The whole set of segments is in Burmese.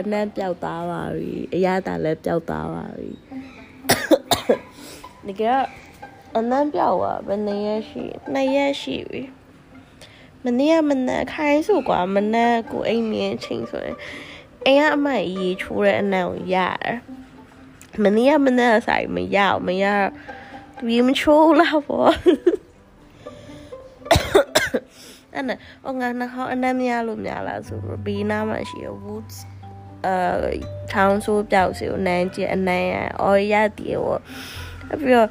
အနံ့ပျောက်သွားပါပြီအရသာလည်းပျောက်သွားပါပြီဒီကအနံ့ပျောက်သွားဘယ်နှစ်ရက်ရှိနှစ်ရက်ရှိပြီမနေ့ကမနက်ခိုင်းဆိုကွာမနက်ကိုအိမ်မြင်ချင်းဆိုရင်အိမ်ကအမရေချိုးတဲ့အနံ့ကိုရတယ်မနေ့ကမနက်ဆိုင်မရအောင်မရဒီမချိုးလာပေါ့အဲ့နဲ့အငါနှာခေါင်းအနံ့မရလို့များလားဆိုတော့ဘေးနားမှာရှိရ woods အဲထောင်းဆိုးပြောက်စီကိုနန်းကျအနန်းရအော်ရတည်ပေါ့အပြီးတော့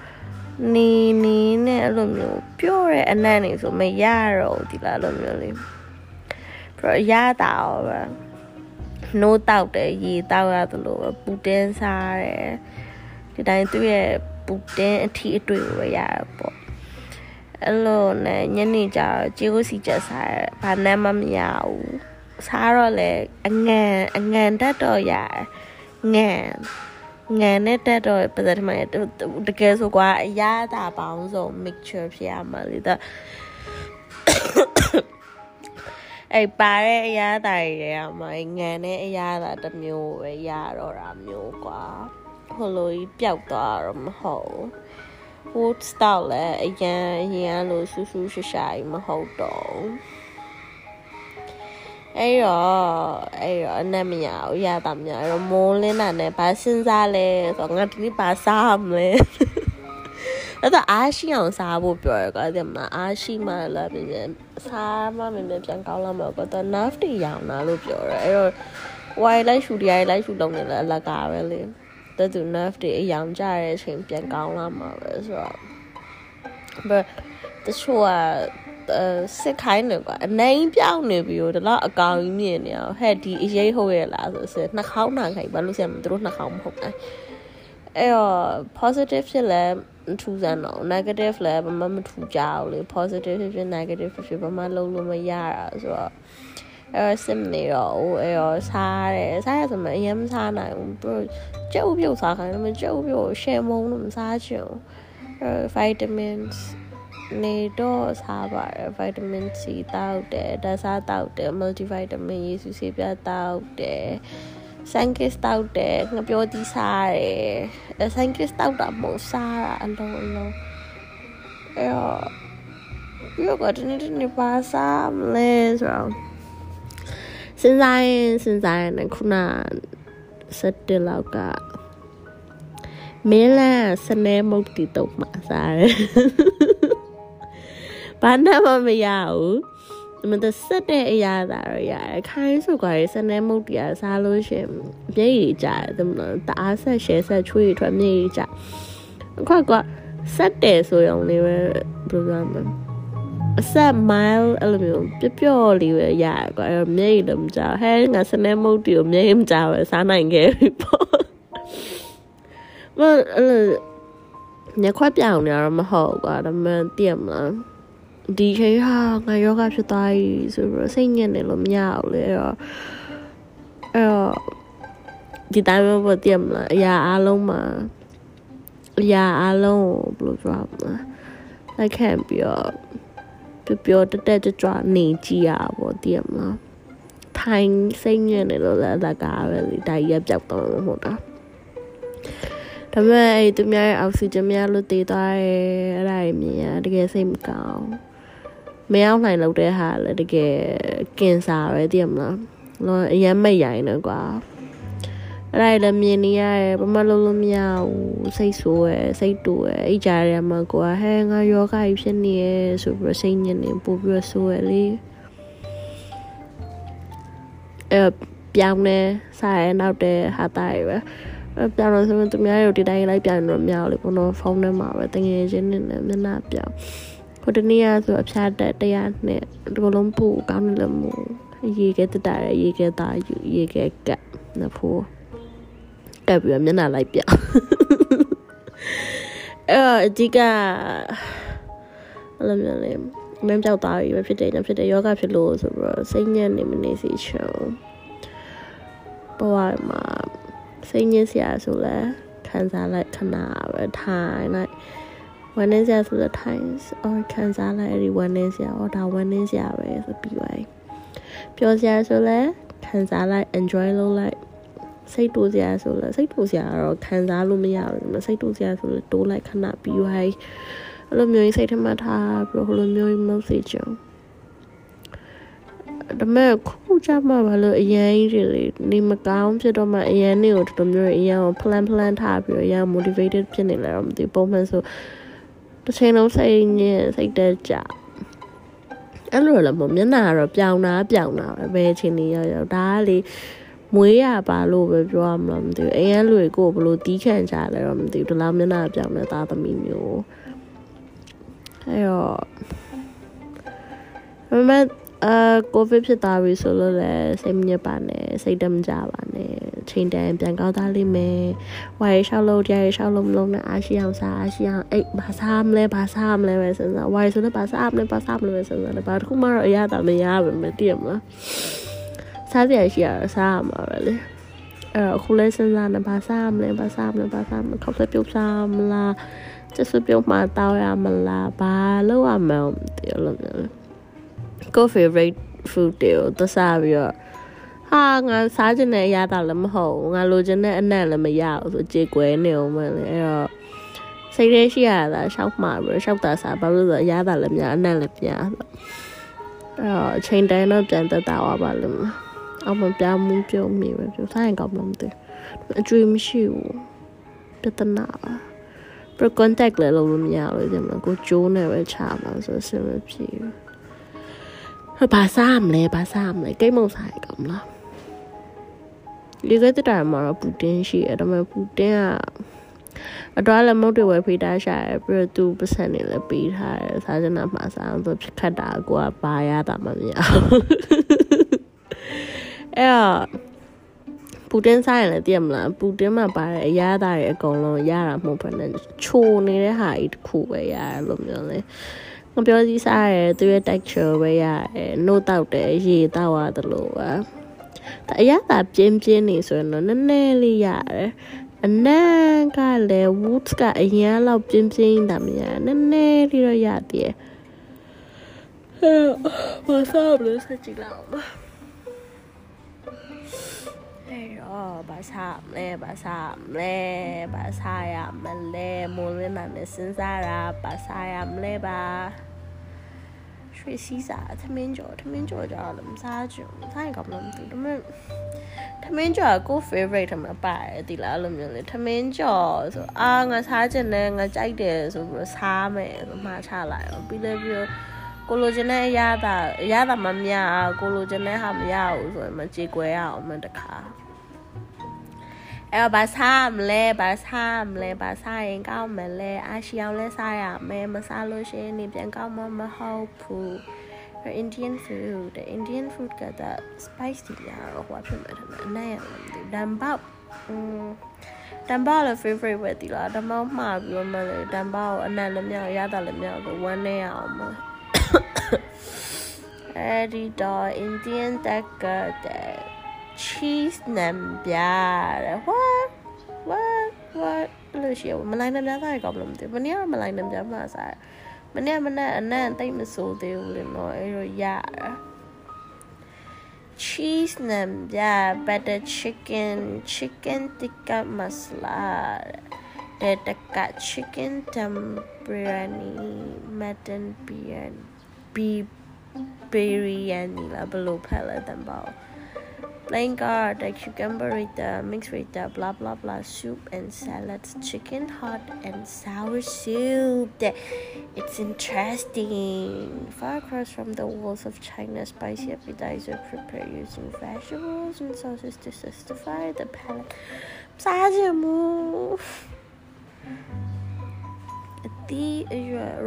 နီနီနဲ့အဲ့လိုမျိုးပြော့တဲ့အနံ့နေဆိုမရတော့ဒီလားလိုမျိုးလေးပြီးတော့ရတာရောပဲနိုးတောက်တယ်ရေတောက်ရသလိုပဲပူတင်းစားတယ်ဒီတိုင်းသူ့ရဲ့ပူတင်းအထီးအတွေ့ကိုပဲရတာပေါ့အဲ့လိုနဲ့ညနေကျတော့ကြေးကိုစီချက်စားတယ်ဘာနဲ့မှမရဘူး စားတော့လေအငန်အငန်တက်တော့ရငန်ငန်နဲ့တက်တော့ပတ်သက်မှတကယ်ဆိုကွာအရသာပေါင်းစုံ mixture ဖြစ်ရမှာလေဒါအဲ့ပါတဲ့အရာတာတွေကမှငန်တဲ့အရာတာတစ်မျိုးပဲရတော့တာမျိုးကွာဟိုလိုကြီးပျောက်သွားတော့မဟုတ် wood style လည်းအရင်အရင်လိုဆူဆူရှာရှာကြီးမဟုတ်တော့ အဲ့တော့အဲ့တော့အနက်မရဘူးရတာမရအဲ့တော့မိုးလင်းတာနဲ့ဘာစဉ်းစားလဲဆိုတော့ငါဒီနေ့ဘာစားမလဲအဲ့တော့အားရှိအောင်စားဖို့ပြောရကွာဒီမှာအားရှိမှလည်းပြင်ပြင်စားမှမြင်မြန်ပြန်ကောင်းလာမှာကွာတော့ nerve တွေရောင်လာလို့ပြောရဲအဲ့တော့ why လိုက်ရှူတရားလိုက်ရှူလုံးနေလဲအလကားပဲလေတဲ့သူ nerve တွေအယောင်ကြတဲ့အချိန်ပြန်ကောင်းလာမှာပဲဆိုတော့ but တချို့က စစ်ခိုင်းနေကွာအနိုင်ပြောင်းနေပြီတော့တော့အကောင်ကြီးမြင်နေအောင်ဟဲ့ဒီအရေးဟုတ်ရဲ့လားဆိုစစ်နှာခေါင်းနှာခိုင်ဘာလို့ဆရာမသူတို့နှာခေါင်းမဟုတ်တိုင်းအဲ့တော့ positive ဖြစ်လဲမထူးစမ်းတော့ negative လည်းဘာမှမထူးကြဘူးလေ positive ဖြစ်ဖြစ် negative ဖြစ်ဖြစ်ဘာမှလုံးလို့မရတာဆိုတော့အဲ့တော့စစ်နေတော့အဲ့တော့စားတယ်စားရဆိုမှအရင်မစားနိုင်ဘူးဘရိုကြက်ဥပြုတ်စားခိုင်းတယ်မကြက်ဥပြုတ်ရှယ်မုံလို့မစားချင်ဘူးအဲ့ vitamins နေတော့စားပါတယ် vitamin C တောက်တယ်ဓာတ်စားတောက်တယ် multivitamin ရေစုဆေးပြားတောက်တယ်ဆန်ကစ်တောက်တယ်ငါပြောသီးစားတယ်ဆန်ကစ်တောက်တာမဟုတ်စားတာအလုံးအလုံးအဲ့တော့ပြီးတော့တနေ့တနေ့ပါစားမလဲဆိုတော့စဉ်းစားရင်စဉ်းစားရင်ခုနစက်တလောက်ကမဲလာစနေမုတ်တီတော့မှာစားတယ် ဘာမှမမရဘူးမတဆက်တဲ့အရာသာတော့ရတယ်ခိုင်းဆိုကြရစနေမုတ်တရားစားလို့ရှင်မျက်ရည်ကျတယ်မလားတအားဆက်ရှဲဆက်ချွေးထွက်မျက်ရည်ကျခွက်ကဆက်တယ်ဆိုရုံလေးပဲဘယ်လိုပြောမလဲအဆက် mile အဲ့လိုမျိုးပျော့ပျော့လေးပဲရကွာအဲ့မျက်ရည်လည်းမကျဟဲငါစနေမုတ်တီကိုမျက်ရည်မကျပဲစားနိုင်ခဲ့ပြီပေါ့မအဲ့လိုညခွက်ပြောင်နေတော့မဟုတ်ကွာဒါမှတည်မလား ဒီချိန်ဟာငါယောဂဖြစ်သွားပြီဆိုတော့စိတ်ညစ်နေလို့မရဘူးလေအဲ့တော့အဲ့တော့ဒီတိုင်းပဲတည်မလားအရာအားလုံးမှာအရာအားလုံးကိုဘယ်လိုပြောမလဲလိုက်ခံပြီးတော့ပျော်ပျော်တက်တက်ကြွကြွနေကြည့်ရပါတည်မလားထိုင်စိတ်ညစ်နေလို့လည်းအကားပဲလေဒါကြီးပြောက်တော့မဟုတ်တာဒါပေမဲ့အဲ့သူများရဲ့အောက်ဆီဂျင်များလို့တည်သွားတယ်အဲ့ဒါကြီးမြင်ရတကယ်စိတ်မကောင်း မရောက်နိုင်လို့တဲ့ဟာလည်းတကယ်ကင်ဆာပဲသိရမလားလောအရင်မိတ်ရိုင်းနေကွာအဲ့ဒါလည်းမြင်နေရတယ်ဘာမှလုပ်လို့မရဘူးစိတ်ဆိုးရယ်စိတ်တူရယ်အဲ့ကြားရမှာကွာဟဲငါယောဂကြီးဖြစ်နေရယ်ဆိုပြီးစိတ်ညစ်နေပို့ပြီးဆိုးရယ်လေအဲ့ပြောင်းနေစားရနောက်တဲ့ဟာတာရယ်ပြောင်းလို့ဆိုရင်သူများတို့ဒီတိုင်းလိုက်ပြန်တော့မရဘူးလေဘုံတော့ဖုန်းထဲမှာပဲတငယ်ချင်းနဲ့မျက်နှာပြောင်း ဟိုတနေ့ကဆိုအဖျားတက်တရားနဲ့ဒီလိုလုံးပူကောင်းနေလို့မို့ရေကတတရရေကတာယူရေကကပ်နဖို့ကပ်ပြီးမျက်နှာလိုက်ပြအဲ့အဓိကအဲ့လိုမျိုးလေမင်းပြောက်သားပြီပဲဖြစ်တယ်ညဖြစ်တယ်ယောဂဖြစ်လို့ဆိုပြီးတော့စိတ်ညစ်နေမနေစီချောဘဝမှာစိတ်ညစ်စရာဆိုလဲခံစားလိုက်ခဏပဲထိုင်လိုက် ဝမ်းနည်းစရာဆိုတဲ့ times or ခံစားလိုက်အဲ့ဒီဝမ်းနည်းစရာ or ဒါဝမ်းနည်းစရာပဲဆိုပြီးပါပျော်စရာဆိုလဲခံစားလိုက် enjoy လုပ်လိုက်စိတ်တိုးစရာဆိုလဲစိတ်တိုးစရာတော့ခံစားလို့မရဘူးစိတ်တိုးစရာဆိုလဲတိုးလိုက်ခဏပြီးသွားအဲ့လိုမျိုးစိတ်ထဲမှာထားပြီးဟိုလိုမျိုးမဟုတ်စေချင်ဒါမဲ့ခုကြမှာဘာလို့အရင်ကြီးလေနေမကောင်းဖြစ်တော့မှအရင်နေကိုတော်တော်မျိုးအရင်ကို plan plan ထားပြီးအရင် motivated ဖြစ်နေလဲတော့မသိပုံမှန်ဆို တစ်ချိန်လုံးစိတ်ညစ်စိတ်တက်ကြအဲ့လိုလည်းမမျက်နှာကတော့ပြောင်းတာပြောင်းတာပဲဘယ်အချိန်နေရောက်ရောက်ဒါကလေမွေးရပါလို့ပဲပြောရမလားမသိဘူးအရင်လူတွေကိုဘလို့တီးခန့်ကြလဲတော့မသိဘူးဒီလောက်မျက်နှာပြောင်းတဲ့သားသမီးမျိုးအဲ့တော့မမ အာကိုဗစ်ဖြစ်သွားပြီဆိုလို့လည်းစိတ်မညစ်ပါနဲ့စိတ်တမကြပါနဲ့ချိန်တန်ပြန်ကောင်းသားလိမ့်မယ်ဝါရီရှောက်လို့တရားရီရှောက်လို့မလုံးနဲ့အားရှိအောင်စားအားရှိအောင်အိတ်ဘာစားမလဲဘာစားမလဲပဲစဉ်းစားဝါရီဆိုတော့ဘာစားမလဲဘာစားမလဲပဲစဉ်းစားတယ်ဘာတစ်ခုမှတော့အရသာမရပါဘူးတည်ရမလားစားစရာရှိရစားရမှာပဲလေအဲ့တော့အခုလဲစဉ်းစားနေဘာစားမလဲဘာစားမလဲဘာစားမလဲခောက်ဆက်ပြုတ်စားမလားကျစပြုတ်မှတောက်ရမလားဘာလုပ်ရမလဲမသိဘူးလို့ ကို favorite food တွေကိုသစားပြီးတော့ဟာငါစားချင်တဲ့အရာတော့လည်းမဟုတ်ဘူးငါလိုချင်တဲ့အနံ့လည်းမရဘူးဆိုကြေကွဲနေအောင်မလဲအဲ့တော့စိတ်ထဲရှိရတာရှောက်မှာပြီးရှောက်တာစားဘာလို့လဲဆိုအရာတော့လည်းများအနံ့လည်းများဆိုအဲ့တော့အချိန်တိုင်းတော့ပြန်သက်တာပါလို့မအောင်မပြောင်းမှုပြုံးမိပဲပြောစားရင်ကောင်းမှမသိအကျွေးမရှိဘူးပြဿနာပါ pro contact လည်းလုပ်လို့မရလို့ဒီမှာကိုကျိုးနေပဲချမှာဆိုစင်မဖြစ် ဘူးဘာစားမလဲဘာစားမလဲကိတ်မုံစားရကောင်းလားဒီကတတာမှာပူတင်ရှိတယ်ဒါပေမဲ့ပူတင်ကအတော်လည်းမုတ်တွေဝယ်ဖေးတာရှာရပြီးတော့သူပတ်စံနေလည်းပေးထားတယ်စားချင်တာမှာစားအောင်သူဖြစ်ခတ်တာကိုကဘာရတာမှမရအဲ့တော့ပူတင်စားရင်လည်းသိရမလားပူတင်မှာပါတဲ့အရာသားတွေအကုန်လုံးရတာမဟုတ်ဘဲနဲ့ချိုနေတဲ့ဟာကြီးတစ်ခုပဲရတယ်လို့မျိုးလဲ ငပြောစီးစားရဲသူရဲ့ texture ပဲရတယ်နှုတ်တောက်တယ်ရေတောက်ရတယ်လို့ပါအရသာပြင်းပြင်းနေဆိုရင်တော့နည်းနည်းလေးရတယ်အနက်ကလည်း woods ကအရင်လောက်ပြင်းပြင်းတာမရနည်းနည်းလေးတော့ရတည်ဘာသာဘလို့ဆက်ကြည့်လောက်ပါ အဲ့တော့ဘာသာမလဲဘာသာမလဲဘာသာရမလဲမိုးလင်းနာနဲ့စဉ်းစားတာဘာသာရမလဲပါရွှေစည်းစာသမင်းကြော်သမင်းကြော်ကြတော့မစားကြဘူးစားရင်ကောင်းလို့မသိဘူးဒါပေမဲ့သမင်းကြော်ကို favorite ထမပါတယ်ဒီလားလို့မျိုးလေသမင်းကြော်ဆိုအာငါစားချင်တယ်ငါကြိုက်တယ်ဆိုပြီးတော့စားမယ်ဆိုမှချလိုက်အောင်ပြီးလည်းပြီးကိုလိုချင်တဲ့အရာသာအရာသာမမြကိုလိုချင်တဲ့ဟာမရဘူးဆိုရင်မကြေကွဲရအောင်မတခါ အဲ့ဘာစားမလဲဘာစားမလဲဘာစားရင်ကောင်းမလဲအရှိအောင်လဲစားရမယ်မစားလို့ရှိရင်နေပြန်ကောင်းမှမဟုတ်ဘူး Indian food the Indian food ကတဲ့ spicy ရတော့ဟောဖြစ်မှာတယ်အနည်းရမသိဒမ်ဘောက်อืมတမ်ဘာလည်း favorite ပဲဒီလားတမောက်မှာပြီးတော့မလဲတမ်ဘာကိုအနံ့လည်းမြောက်ရတာလည်းမြောက်ဆိုဝမ်းနေအောင်မအဲဒီတော့ Indian တက်ကတဲ့ cheese နံပြတဲ့ what what what လို့ရှိရမလိုက်နံပြစားရကောင်းလို့မသိဘူးမနေ့ကမလိုက်နံပြမှစားမနေ့မနေ့အနံ့တိတ်မဆိုးသေးဘူးလေနော်အဲ့တော့ရတာ cheese နံပြ butter chicken chicken tikka masala တဲ့တက chicken dum biryani mutton biryani beef biryani လာဘလို့ဖက်လဲတံပေါ့ plain garlic, cucumber rita, mixed rita, blah blah blah, soup and salads, chicken hot and sour soup. It's interesting. Far across from the walls of China, spicy appetizer prepared using vegetables and sauces to satisfy the palate. Sajamu. ဒီ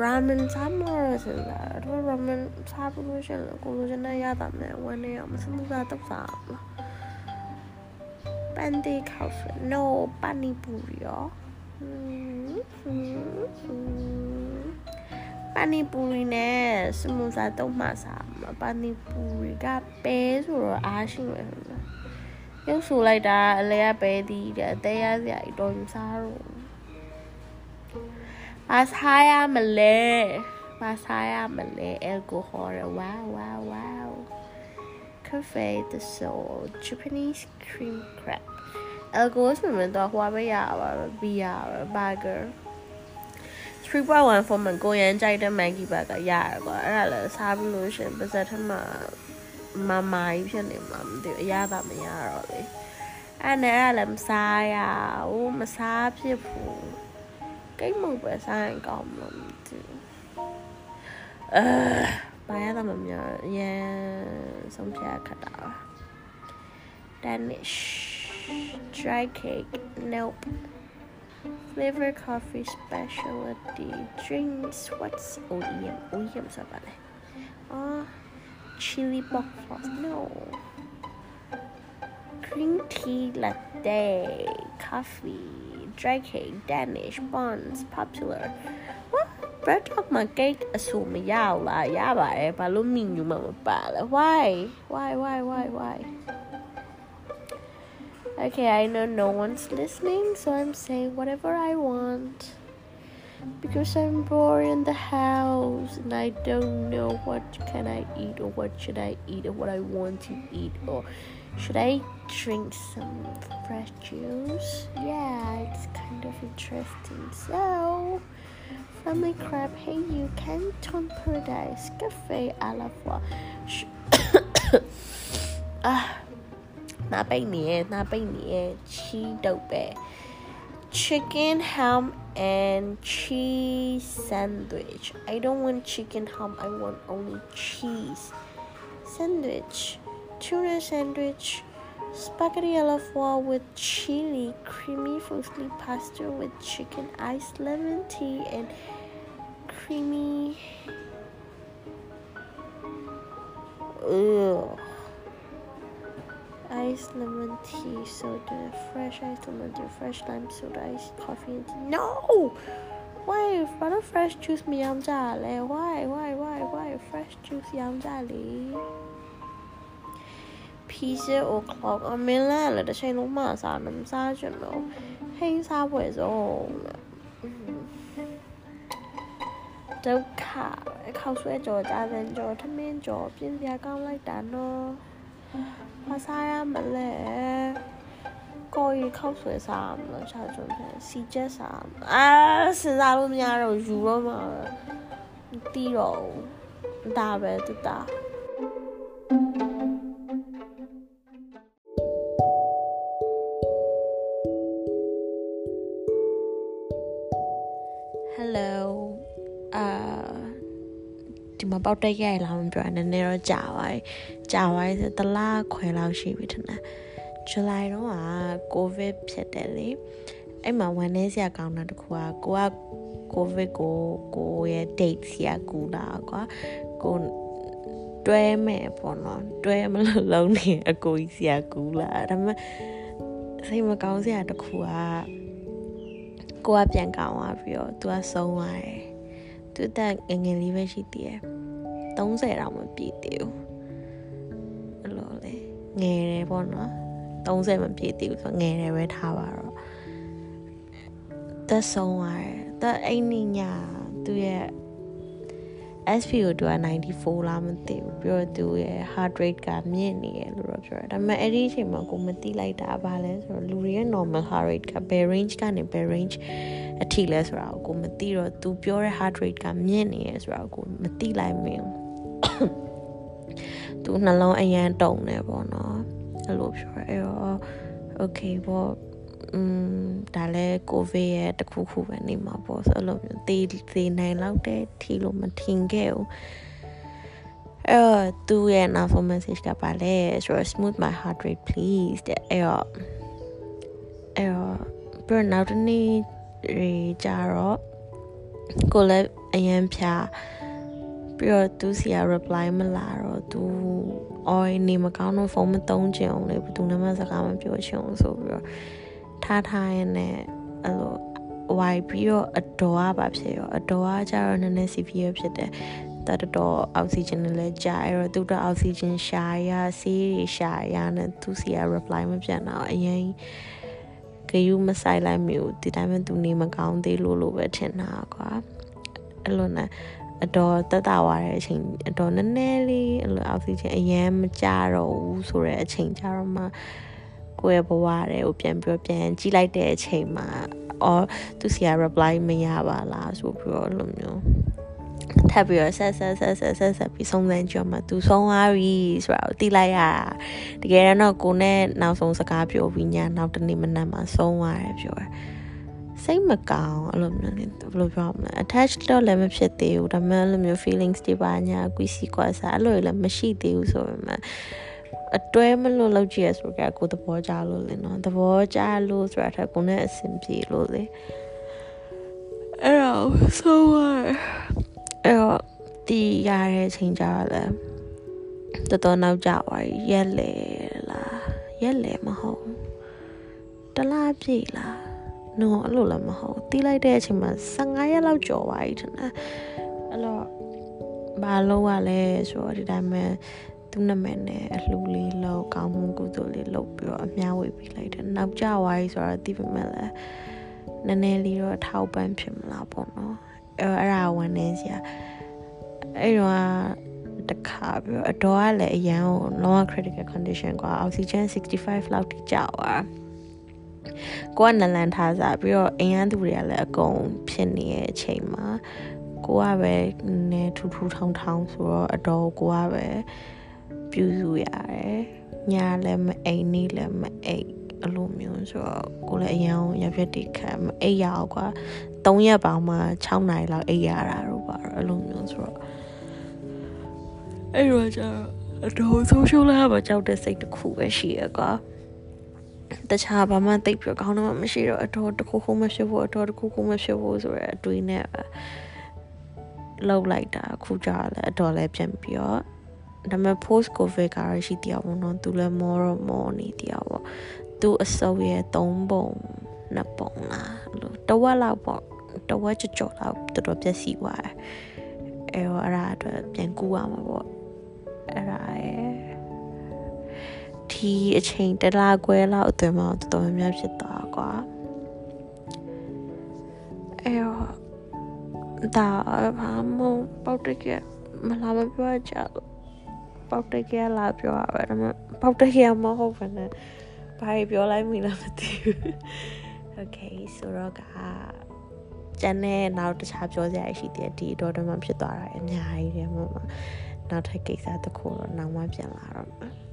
ရာမန်စားမလို့စလာတော့ရာမန်စားဖို့ရှင်ကိုလိုချင်တဲ့ ရတာနဲ့ဝမ်းနေအောင်မစမှုစားတော့စားပန်တီခေါက် no ပနီပူရီရောပနီပူရီနဲ့စမှုစားတော့မှစားမှာပနီပူရီကပဲဆိုတော့အားရှိမယ်ရုပ်ဆူလိုက်တာအလဲကပဲဒီတဲ့အသေးရစရာအတော်ကြီးစားတော့ဘာစားရမလဲဘာစားရမလဲ alcohol ရဝါဝါဝါ cafe the soul japanese cream crab alcohol ဆိုရင်တော့ဟွာပဲရပါတော့ဘီယာ burger 3.1 for မကိုရန်ကြိုက်တဲ့ Maggie burger ရတယ်ကွာအဲ့ဒါလည်းစားပြီးလို့ရှင်ပါဇက်ထမမမာကြီးဖြစ်နေမှာမသိဘူးအရသာမရတော့လေအဲ့နဲ့အဲ့ဒါလည်းမစားရဘူးမစားဖြစ်ဘူးကိတ်မုတ်ပဲစားရင်ကောင်းမှာမသိဘူးအဲ ဘာရတာမများရန်ဆုံးဖြတ်ခတ်တာ Danish dry cake nope flavor coffee specialty drinks what's OEM OEM ဆိုတာပါလဲအော် chili box sauce no green tea latte coffee dry cake Danish buns popular what bread dog မှာ cake အဆူမရဘူးလားရပါတယ်ဘာလို့ menu မှာမပါလဲ why why why why why Okay, I know no one's listening, so I'm saying whatever I want. Because I'm bored in the house and I don't know what can I eat or what should I eat or what I want to eat or should I drink some fresh juice? Yeah, it's kind of interesting. So, Family crab. Hey You Canton Paradise Cafe à la fois ah, Chicken ham and cheese sandwich. I don't want chicken ham. I want only cheese sandwich. Tuna sandwich spaghetti alafua with chili, creamy frosty pasta with chicken, ice lemon tea, and creamy. Ugh. Ice lemon tea soda, fresh ice lemon tea, fresh lime soda, ice coffee and tea. No! Why? Why fresh juice 咪饮茶咧？Why? Why? Why? Why? Fresh juice 饮茶咧？ လေ Pizza or clock အမင်းလည်းလည်းတစ်ချိန်လုံးမစားနဲ့မစားချင်တော့ဟိန်းစားပွဲဆုံးဒုက္ခခောက်ဆွဲကြော်ကြတဲ့ကြော်ထမင်းကြော်ပြင်းပြကောင်းလိုက်တာနော်မစားရမလဲကိုရီခောက်ဆွဲစားမလားချာကျွန်းဖန်စီချက်စားအာစဉ်းစားလို့မရတော့ယူတော့မှာမတီးတော့ဒါပဲတူတာ Hello ဒီမှာပေါက်တက်ရိုက်လာမှပြောနည်းနည်းတော့ကြာပါပြီကြာပါပြီဆိုတလားခွဲလောက်ရှိပြီထင်တယ်ဇူလိုင်တော့ကကိုဗစ်ဖြစ်တယ်လေအဲ့မှာဝန်နေစရာကောင်းတာတခုကကိုကကိုဗစ်ကိုကိုရဲ့ date စီကကူလာကွာကိုတွဲမယ်ပေါ့နော်တွဲမလို့လုံးနေအကိုကြီးစီကကူလာဒါပေမဲ့စိတ်မကောင်းစရာတခုကကိုကပြန်ကောင်းသွားပြီးတော့ तू ကဆုံးသွားတယ်သူတက်ငငယ်လေးပဲရှိသေးတယ် 30တောင်မပြည့်သေးဘူးအဲ့လိုလေငယ်တယ်ပေါ့နော်30မပြည့်သေးဘူးဆိုငယ်တယ်ပဲထားပါတော့တက်ဆုံးသွားတယ်တက်အိမ်နေညာသူရဲ့ SP ကိုသူက94လားမသိဘူးပြီးတော့သူရဲ့ heart rate ကမြင့်နေရလို့တော့ပြောတယ်ဒါပေမဲ့အဲ့ဒီအချိန်မှာကိုမသိလိုက်တာဘာလဲဆိုတော့လူတွေရဲ့ normal heart rate ကဘယ် range ကနေဘယ် range အထိလဲဆိုတာကိုမသိတော့သူပြောတဲ့ heart rate ကမြင့်နေရဆိုတာကိုမသိလိုက်မင်း သူနှလုံးအရန်တုံနေပေါ့နော်အဲ့လိုပြောရဲအဲ့တော့ okay ပေါ့อืมဒါလည်းကိုဗစ်ရဲ့တခုခုပဲနေမှာပေါ့ဆိုလို့မျိုးသေသေနိုင်လောက်တဲ့ထီလို့မထင်ခဲ့ဘူးအဲ့သူရဲ့ now message ကပါလဲဆိုတော့ smooth my heart rate please တဲ့အဲ့တော့အဲ့တော့ပြီးတော့နောက်တစ်နေ့တွေကြတော့ကိုလည်းအရန်ဖြာ ပြီးတော့သူစီက reply မလာတော့သူအော်နေမကောင်းတော့ဖုန်းမသုံးချင်အောင်လေဘယ်သူမှစကားမပြောချင်အောင်ဆိုပြီးတော့ထားထားရနဲ့အဲ့လိုဝိုင်ပြီးတော့အတော်ကပါဖြစ်ရောအတော်ကကြတော့နည်းနည်း severe ဖြစ်တယ်တတော်အောက်ဆီဂျင်လည်းကြာအဲ့တော့သူတို့အောက်ဆီဂျင်ရှာရဆေးတွေရှာရနဲ့သူစီက reply မပြန်တော့အရင်ဂယူမဆိုင်လိုက်မျိုးဒီတိုင်းမှသူနေမကောင်းသေးလို့လို့ပဲထင်တာကွာအဲ့လိုနဲ့ အတော်တက်တာသွားတဲ့အချိန်အတော်နည်းနည်းလေးအဲ့လိုအောက်ဆီဂျင်အရန်မကြတော့ဘူးဆိုတဲ့အချိန်ကြတော့မှကိုယ့်ရဲ့ဘဝတွေကိုပြန်ပြီးတော့ပြန်ကြည့်လိုက်တဲ့အချိန်မှာအော်သူစီက reply မရပါလားဆိုပြီးတော့လိုမျိုးထပ်ပြီးတော့ဆက်ဆက်ဆက်ဆက်ဆက်ဆက်ပြီးဆုံးသန်းကြည့်မှသူဆုံးသွားပြီဆိုတာကိုသိလိုက်ရတကယ်တော့ကိုနဲ့နောက်ဆုံးစကားပြောပြီးညနောက်တနေ့မနက်မှာဆုံးသွားတယ်ပြောတယ် စိတ်မကောင်းအဲ့လိုမျိုးဘယ်လိုပြောမလဲ attach တော့လည်းမဖြစ်သေးဘူးဒါပေမဲ့အဲ့လိုမျိုး feelings တွေပါညာကွီစီကွာစားအဲ့လိုလည်းမရှိသေးဘူးဆိုပေမဲ့အတွဲမလို့လောက်ကြည့်ရဆိုကြကိုသဘောကျလို့လေနော်သဘောကျလို့ဆိုတာထက်ကိုနဲ့အဆင်ပြေလို့လေအဲ့တော့ဆိုရအဲ့တော့တီးရတဲ့အချိန်ကြတော့လေတော်တော်နောက်ကြသွားရက်လေလားရက်လေမဟုတ်တလားပြည့်လား နော်အဲ့လိုလည်းမဟုတ်တီးလိုက်တဲ့အချိန်မှာ15ရက်လောက်ကျော်သွားပြီထင်တယ်အဲ့တော့ဘာလို့ရလဲဆိုတော့ဒီတိုင်းမှာသူ့နာမည်နဲ့အလှလေးလောက်ကောင်းမှုကုသိုလ်လေးလုပ်ပြီးတော့အများဝေပေးလိုက်တယ်နောက်ကျသွားပြီဆိုတော့တီးပေမဲ့လည်းနည်းနည်းလေးတော့ထောက်ပံ့ဖြစ်မလားပေါ့နော်အဲ့အဲ့ဒါဝန်နေစရာအဲ့တော့တခါပြီးတော့အတော်ကလည်းအရန်ကို long critical condition กว่า oxygen 65လောက်ထိကြာသွား ကိုကနလန်ထားစားပြီးတော့အိမ်ရန်သူတွေကလည်းအကုန်ဖြစ်နေတဲ့အချိန်မှာကိုကပဲနဲထူထူထောင်ထောင်ဆိုတော့အတော်ကိုကပဲပြုစုရတယ်ညာလည်းမအိမ်နေလည်းမအိမ်အဲ့လိုမျိုးဆိုတော့ကိုလည်းအရန်ရပြက်တိခံမအိပ်ရအောင်ကွာ3ရက်ပေါင်းမှ6နိုင်လောက်အိပ်ရတာတော့ပါအဲ့လိုမျိုးဆိုတော့အဲ့တော့ကျအတော်ဆုံးရှုံးလာမှကြောက်တဲ့စိတ်တစ်ခုပဲရှိရကွာ တခြားဘာမှသိပ်ပြကောင်းတော့မရှိတော့အတော်တစ်ခုခုမဖြစ်ဘူးအတော်တစ်ခုခုမဖြစ်ဘူးဆိုရအတွေးနဲ့လောက်လိုက်တာခုကြလဲအတော်လဲပြန်ပြီးတော့ဒါပေမဲ့ post covid ကတော့ရှိတရားပေါ့နော်သူလည်းမောတော့မောနေတရားပေါ့သူအစုပ်ရဲ့၃ပုံနှစ်ပုံလားလို့တဝက်လောက်ပေါ့တဝက်ကြော်ကြော်လောက်တော်တော်ပြည့်စည်သွားတယ်အဲတော့အဲ့ဒါအတွက်ပြန်ကူရမှာပေါ့အဲ့ဒါရဲ့ ဒီအချိန်တလားခွဲလောက်အတွင်းမှာတော်တော်များများဖြစ်သွားကွာအဲတော့ဒါဘာမှပေါက်တကယ်မလာမပြောကြလို့ပေါက်တကယ်လာပြောရပါတော့ပေါက်တကယ်မဟုတ်ဘူးနဲ့ဘာပြောလိုက်မိလားမသိဘူး Okay ဆိုတော့ကကျန်တဲ့နောက်တခြားပြောစရာရှိသေးတယ်ဒီတော့တော့မှဖြစ်သွားတာအများကြီးတယ်မမနောက်ထပ်ကိစ္စတစ်ခုတော့နောက်မှပြန်လာတော့မှာ